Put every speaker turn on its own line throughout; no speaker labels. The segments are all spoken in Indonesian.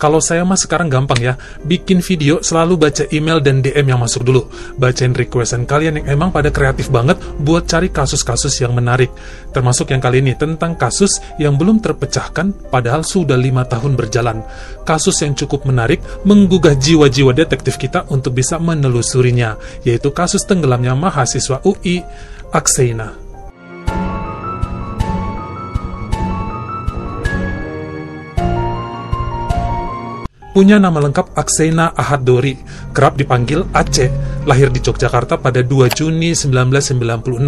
Kalau saya mah sekarang gampang ya, bikin video selalu baca email dan DM yang masuk dulu. Bacain requestan kalian yang emang pada kreatif banget buat cari kasus-kasus yang menarik. Termasuk yang kali ini tentang kasus yang belum terpecahkan padahal sudah lima tahun berjalan. Kasus yang cukup menarik menggugah jiwa-jiwa detektif kita untuk bisa menelusurinya, yaitu kasus tenggelamnya mahasiswa UI, Akseina. Punya nama lengkap Aksena Ahad-Dori, kerap dipanggil Aceh, lahir di Yogyakarta pada 2 Juni 1996.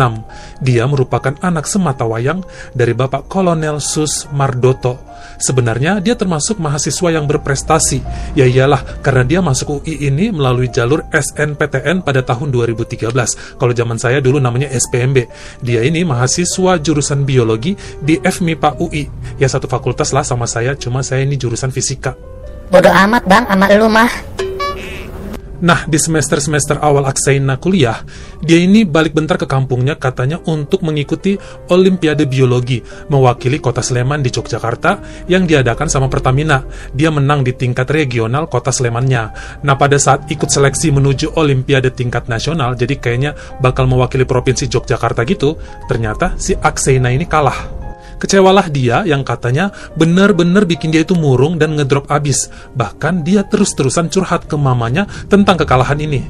Dia merupakan anak semata wayang dari Bapak Kolonel Sus Mardoto. Sebenarnya dia termasuk mahasiswa yang berprestasi, ya iyalah karena dia masuk UI ini melalui jalur SNPTN pada tahun 2013. Kalau zaman saya dulu namanya SPMB. Dia ini mahasiswa jurusan biologi di FMIPA UI. Ya satu fakultas lah sama saya, cuma saya ini jurusan fisika.
Bodoh amat bang, sama lu mah.
Nah, di semester-semester awal Aksaina kuliah, dia ini balik bentar ke kampungnya katanya untuk mengikuti Olimpiade Biologi, mewakili kota Sleman di Yogyakarta yang diadakan sama Pertamina. Dia menang di tingkat regional kota Slemannya. Nah, pada saat ikut seleksi menuju Olimpiade tingkat nasional, jadi kayaknya bakal mewakili Provinsi Yogyakarta gitu, ternyata si Aksaina ini kalah. Kecewalah dia yang katanya benar-benar bikin dia itu murung dan ngedrop abis. Bahkan dia terus-terusan curhat ke mamanya tentang kekalahan ini.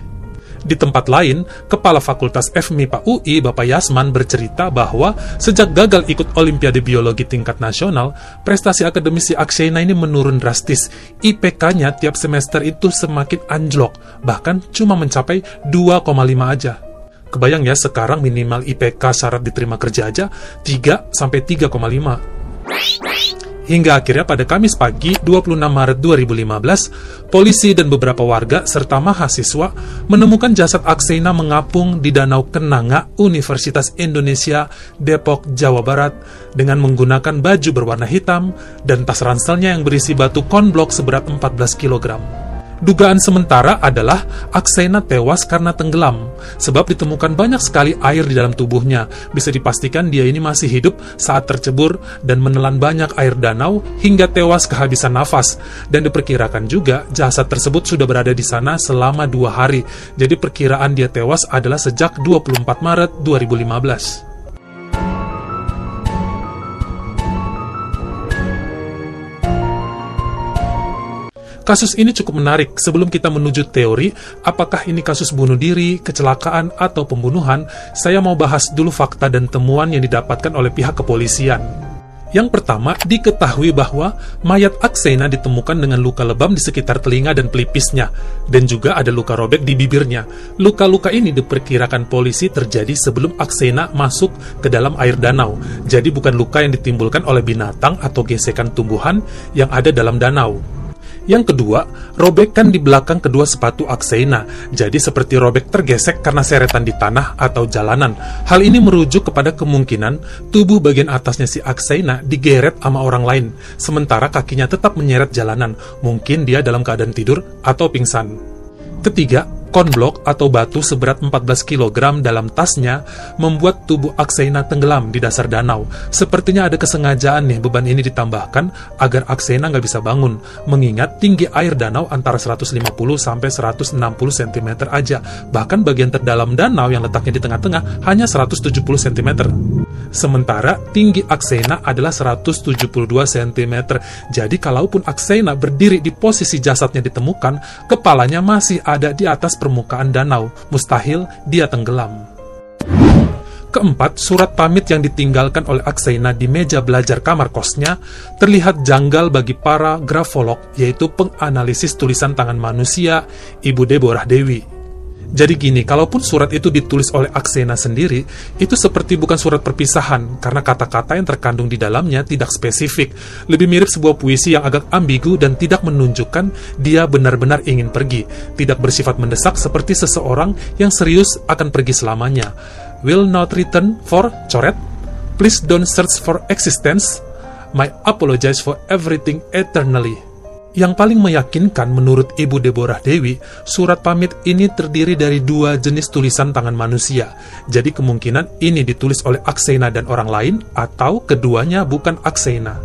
Di tempat lain, Kepala Fakultas FMIPA UI, Bapak Yasman, bercerita bahwa sejak gagal ikut Olimpiade Biologi tingkat nasional, prestasi akademisi Akshena ini menurun drastis. IPK-nya tiap semester itu semakin anjlok, bahkan cuma mencapai 2,5 aja. Kebayang ya sekarang minimal IPK syarat diterima kerja aja 3 sampai 3,5. Hingga akhirnya pada Kamis pagi 26 Maret 2015, polisi dan beberapa warga serta mahasiswa menemukan jasad Aksena mengapung di Danau Kenanga Universitas Indonesia Depok, Jawa Barat dengan menggunakan baju berwarna hitam dan tas ranselnya yang berisi batu konblok seberat 14 kilogram. Dugaan sementara adalah Aksena tewas karena tenggelam, sebab ditemukan banyak sekali air di dalam tubuhnya. Bisa dipastikan dia ini masih hidup saat tercebur dan menelan banyak air danau hingga tewas kehabisan nafas. Dan diperkirakan juga jasad tersebut sudah berada di sana selama dua hari. Jadi perkiraan dia tewas adalah sejak 24 Maret 2015. Kasus ini cukup menarik. Sebelum kita menuju teori, apakah ini kasus bunuh diri, kecelakaan, atau pembunuhan, saya mau bahas dulu fakta dan temuan yang didapatkan oleh pihak kepolisian. Yang pertama, diketahui bahwa mayat Aksena ditemukan dengan luka lebam di sekitar telinga dan pelipisnya, dan juga ada luka robek di bibirnya. Luka-luka ini diperkirakan polisi terjadi sebelum Aksena masuk ke dalam air danau, jadi bukan luka yang ditimbulkan oleh binatang atau gesekan tumbuhan yang ada dalam danau. Yang kedua, robekan di belakang kedua sepatu Aksena, jadi seperti robek tergesek karena seretan di tanah atau jalanan. Hal ini merujuk kepada kemungkinan tubuh bagian atasnya si Aksena digeret sama orang lain, sementara kakinya tetap menyeret jalanan. Mungkin dia dalam keadaan tidur atau pingsan. Ketiga, konblok atau batu seberat 14 kg dalam tasnya membuat tubuh Aksena tenggelam di dasar danau. Sepertinya ada kesengajaan nih beban ini ditambahkan agar Aksena nggak bisa bangun, mengingat tinggi air danau antara 150 sampai 160 cm aja. Bahkan bagian terdalam danau yang letaknya di tengah-tengah hanya 170 cm. Sementara tinggi Aksena adalah 172 cm. Jadi kalaupun Aksena berdiri di posisi jasadnya ditemukan, kepalanya masih ada di atas permukaan danau, mustahil dia tenggelam. Keempat, surat pamit yang ditinggalkan oleh Aksena di meja belajar kamar kosnya terlihat janggal bagi para grafolog, yaitu penganalisis tulisan tangan manusia, Ibu Deborah Dewi. Jadi gini, kalaupun surat itu ditulis oleh Aksena sendiri, itu seperti bukan surat perpisahan, karena kata-kata yang terkandung di dalamnya tidak spesifik. Lebih mirip sebuah puisi yang agak ambigu dan tidak menunjukkan dia benar-benar ingin pergi. Tidak bersifat mendesak seperti seseorang yang serius akan pergi selamanya. Will not return for coret? Please don't search for existence. My apologize for everything eternally. Yang paling meyakinkan menurut Ibu Deborah Dewi, surat pamit ini terdiri dari dua jenis tulisan tangan manusia. Jadi kemungkinan ini ditulis oleh Aksena dan orang lain, atau keduanya bukan Aksena.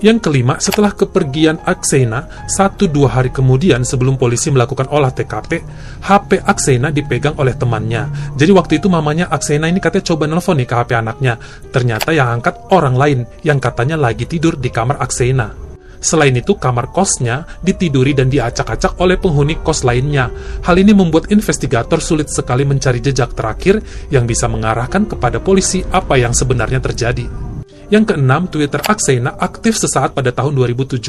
Yang kelima, setelah kepergian Aksena, satu dua hari kemudian sebelum polisi melakukan olah TKP, HP Aksena dipegang oleh temannya. Jadi waktu itu mamanya Aksena ini katanya coba nelfon nih ke HP anaknya. Ternyata yang angkat orang lain, yang katanya lagi tidur di kamar Aksena. Selain itu, kamar kosnya ditiduri dan diacak-acak oleh penghuni kos lainnya. Hal ini membuat investigator sulit sekali mencari jejak terakhir yang bisa mengarahkan kepada polisi apa yang sebenarnya terjadi. Yang keenam, Twitter Aksena aktif sesaat pada tahun 2017,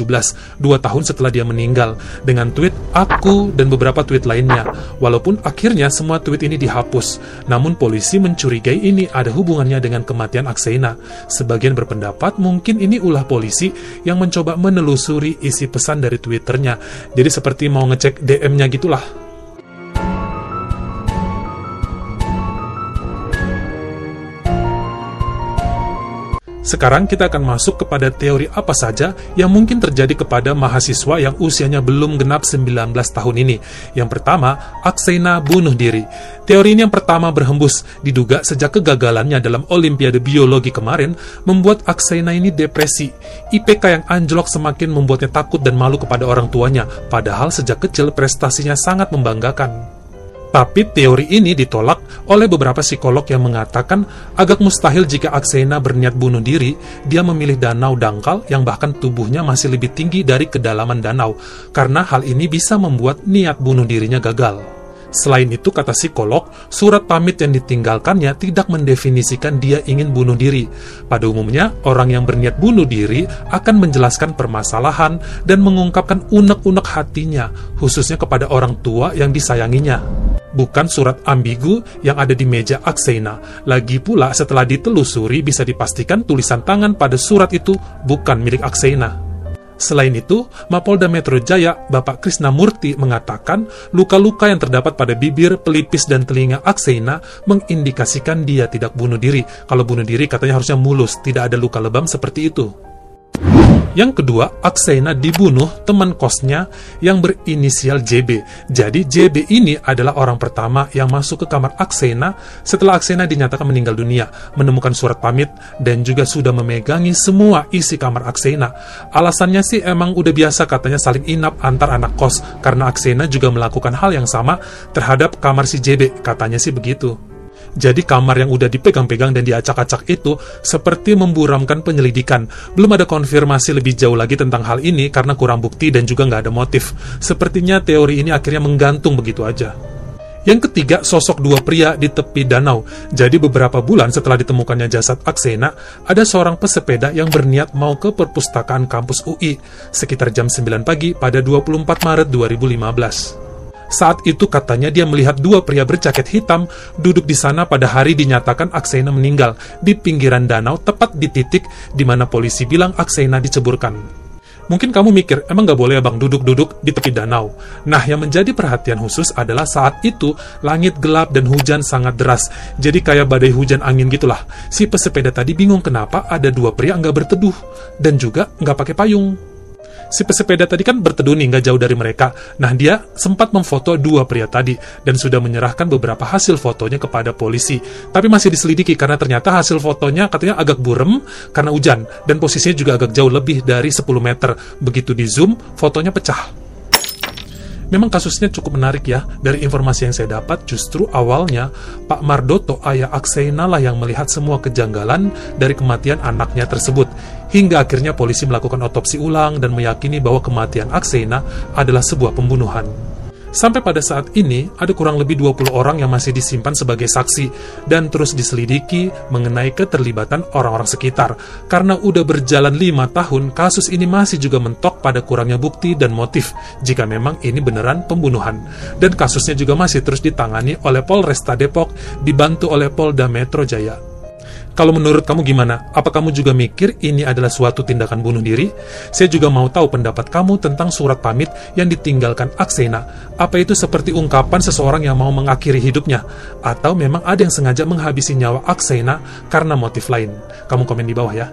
dua tahun setelah dia meninggal, dengan tweet aku dan beberapa tweet lainnya. Walaupun akhirnya semua tweet ini dihapus, namun polisi mencurigai ini ada hubungannya dengan kematian Aksena. Sebagian berpendapat mungkin ini ulah polisi yang mencoba menelusuri isi pesan dari Twitternya. Jadi seperti mau ngecek DM-nya gitulah. Sekarang kita akan masuk kepada teori apa saja yang mungkin terjadi kepada mahasiswa yang usianya belum genap 19 tahun ini. Yang pertama, Aksena bunuh diri. Teori ini yang pertama berhembus, diduga sejak kegagalannya dalam Olimpiade Biologi kemarin, membuat Aksena ini depresi. IPK yang anjlok semakin membuatnya takut dan malu kepada orang tuanya, padahal sejak kecil prestasinya sangat membanggakan. Tapi teori ini ditolak oleh beberapa psikolog yang mengatakan agak mustahil jika Aksena berniat bunuh diri, dia memilih danau dangkal yang bahkan tubuhnya masih lebih tinggi dari kedalaman danau, karena hal ini bisa membuat niat bunuh dirinya gagal. Selain itu, kata psikolog, surat pamit yang ditinggalkannya tidak mendefinisikan dia ingin bunuh diri. Pada umumnya, orang yang berniat bunuh diri akan menjelaskan permasalahan dan mengungkapkan unek-unek hatinya, khususnya kepada orang tua yang disayanginya. Bukan surat ambigu yang ada di meja Aksena. Lagi pula, setelah ditelusuri bisa dipastikan tulisan tangan pada surat itu bukan milik Aksena. Selain itu, Mapolda Metro Jaya, Bapak Krisna Murti mengatakan luka-luka yang terdapat pada bibir, pelipis, dan telinga Aksena mengindikasikan dia tidak bunuh diri. Kalau bunuh diri katanya harusnya mulus, tidak ada luka lebam seperti itu. Yang kedua, Aksena dibunuh teman kosnya yang berinisial JB. Jadi JB ini adalah orang pertama yang masuk ke kamar Aksena setelah Aksena dinyatakan meninggal dunia, menemukan surat pamit dan juga sudah memegangi semua isi kamar Aksena. Alasannya sih emang udah biasa katanya saling inap antar anak kos karena Aksena juga melakukan hal yang sama terhadap kamar si JB, katanya sih begitu. Jadi kamar yang udah dipegang-pegang dan diacak-acak itu seperti memburamkan penyelidikan. Belum ada konfirmasi lebih jauh lagi tentang hal ini karena kurang bukti dan juga nggak ada motif. Sepertinya teori ini akhirnya menggantung begitu aja. Yang ketiga, sosok dua pria di tepi danau. Jadi beberapa bulan setelah ditemukannya jasad Aksena, ada seorang pesepeda yang berniat mau ke perpustakaan kampus UI sekitar jam 9 pagi pada 24 Maret 2015. Saat itu katanya dia melihat dua pria berjaket hitam duduk di sana pada hari dinyatakan Aksena meninggal di pinggiran danau tepat di titik di mana polisi bilang Aksena diceburkan. Mungkin kamu mikir, emang gak boleh abang duduk-duduk di tepi danau? Nah, yang menjadi perhatian khusus adalah saat itu langit gelap dan hujan sangat deras. Jadi kayak badai hujan angin gitulah. Si pesepeda tadi bingung kenapa ada dua pria nggak berteduh dan juga nggak pakai payung si pesepeda tadi kan berteduh nih nggak jauh dari mereka. Nah dia sempat memfoto dua pria tadi dan sudah menyerahkan beberapa hasil fotonya kepada polisi. Tapi masih diselidiki karena ternyata hasil fotonya katanya agak burem karena hujan dan posisinya juga agak jauh lebih dari 10 meter. Begitu di zoom, fotonya pecah. Memang kasusnya cukup menarik ya. Dari informasi yang saya dapat, justru awalnya Pak Mardoto, ayah Aksena lah yang melihat semua kejanggalan dari kematian anaknya tersebut. Hingga akhirnya polisi melakukan otopsi ulang dan meyakini bahwa kematian Aksena adalah sebuah pembunuhan. Sampai pada saat ini, ada kurang lebih 20 orang yang masih disimpan sebagai saksi dan terus diselidiki mengenai keterlibatan orang-orang sekitar. Karena udah berjalan lima tahun, kasus ini masih juga mentok pada kurangnya bukti dan motif jika memang ini beneran pembunuhan. Dan kasusnya juga masih terus ditangani oleh Polresta Depok dibantu oleh Polda Metro Jaya. Kalau menurut kamu gimana? Apa kamu juga mikir ini adalah suatu tindakan bunuh diri? Saya juga mau tahu pendapat kamu tentang surat pamit yang ditinggalkan Aksena. Apa itu seperti ungkapan seseorang yang mau mengakhiri hidupnya? Atau memang ada yang sengaja menghabisi nyawa Aksena karena motif lain? Kamu komen di bawah ya.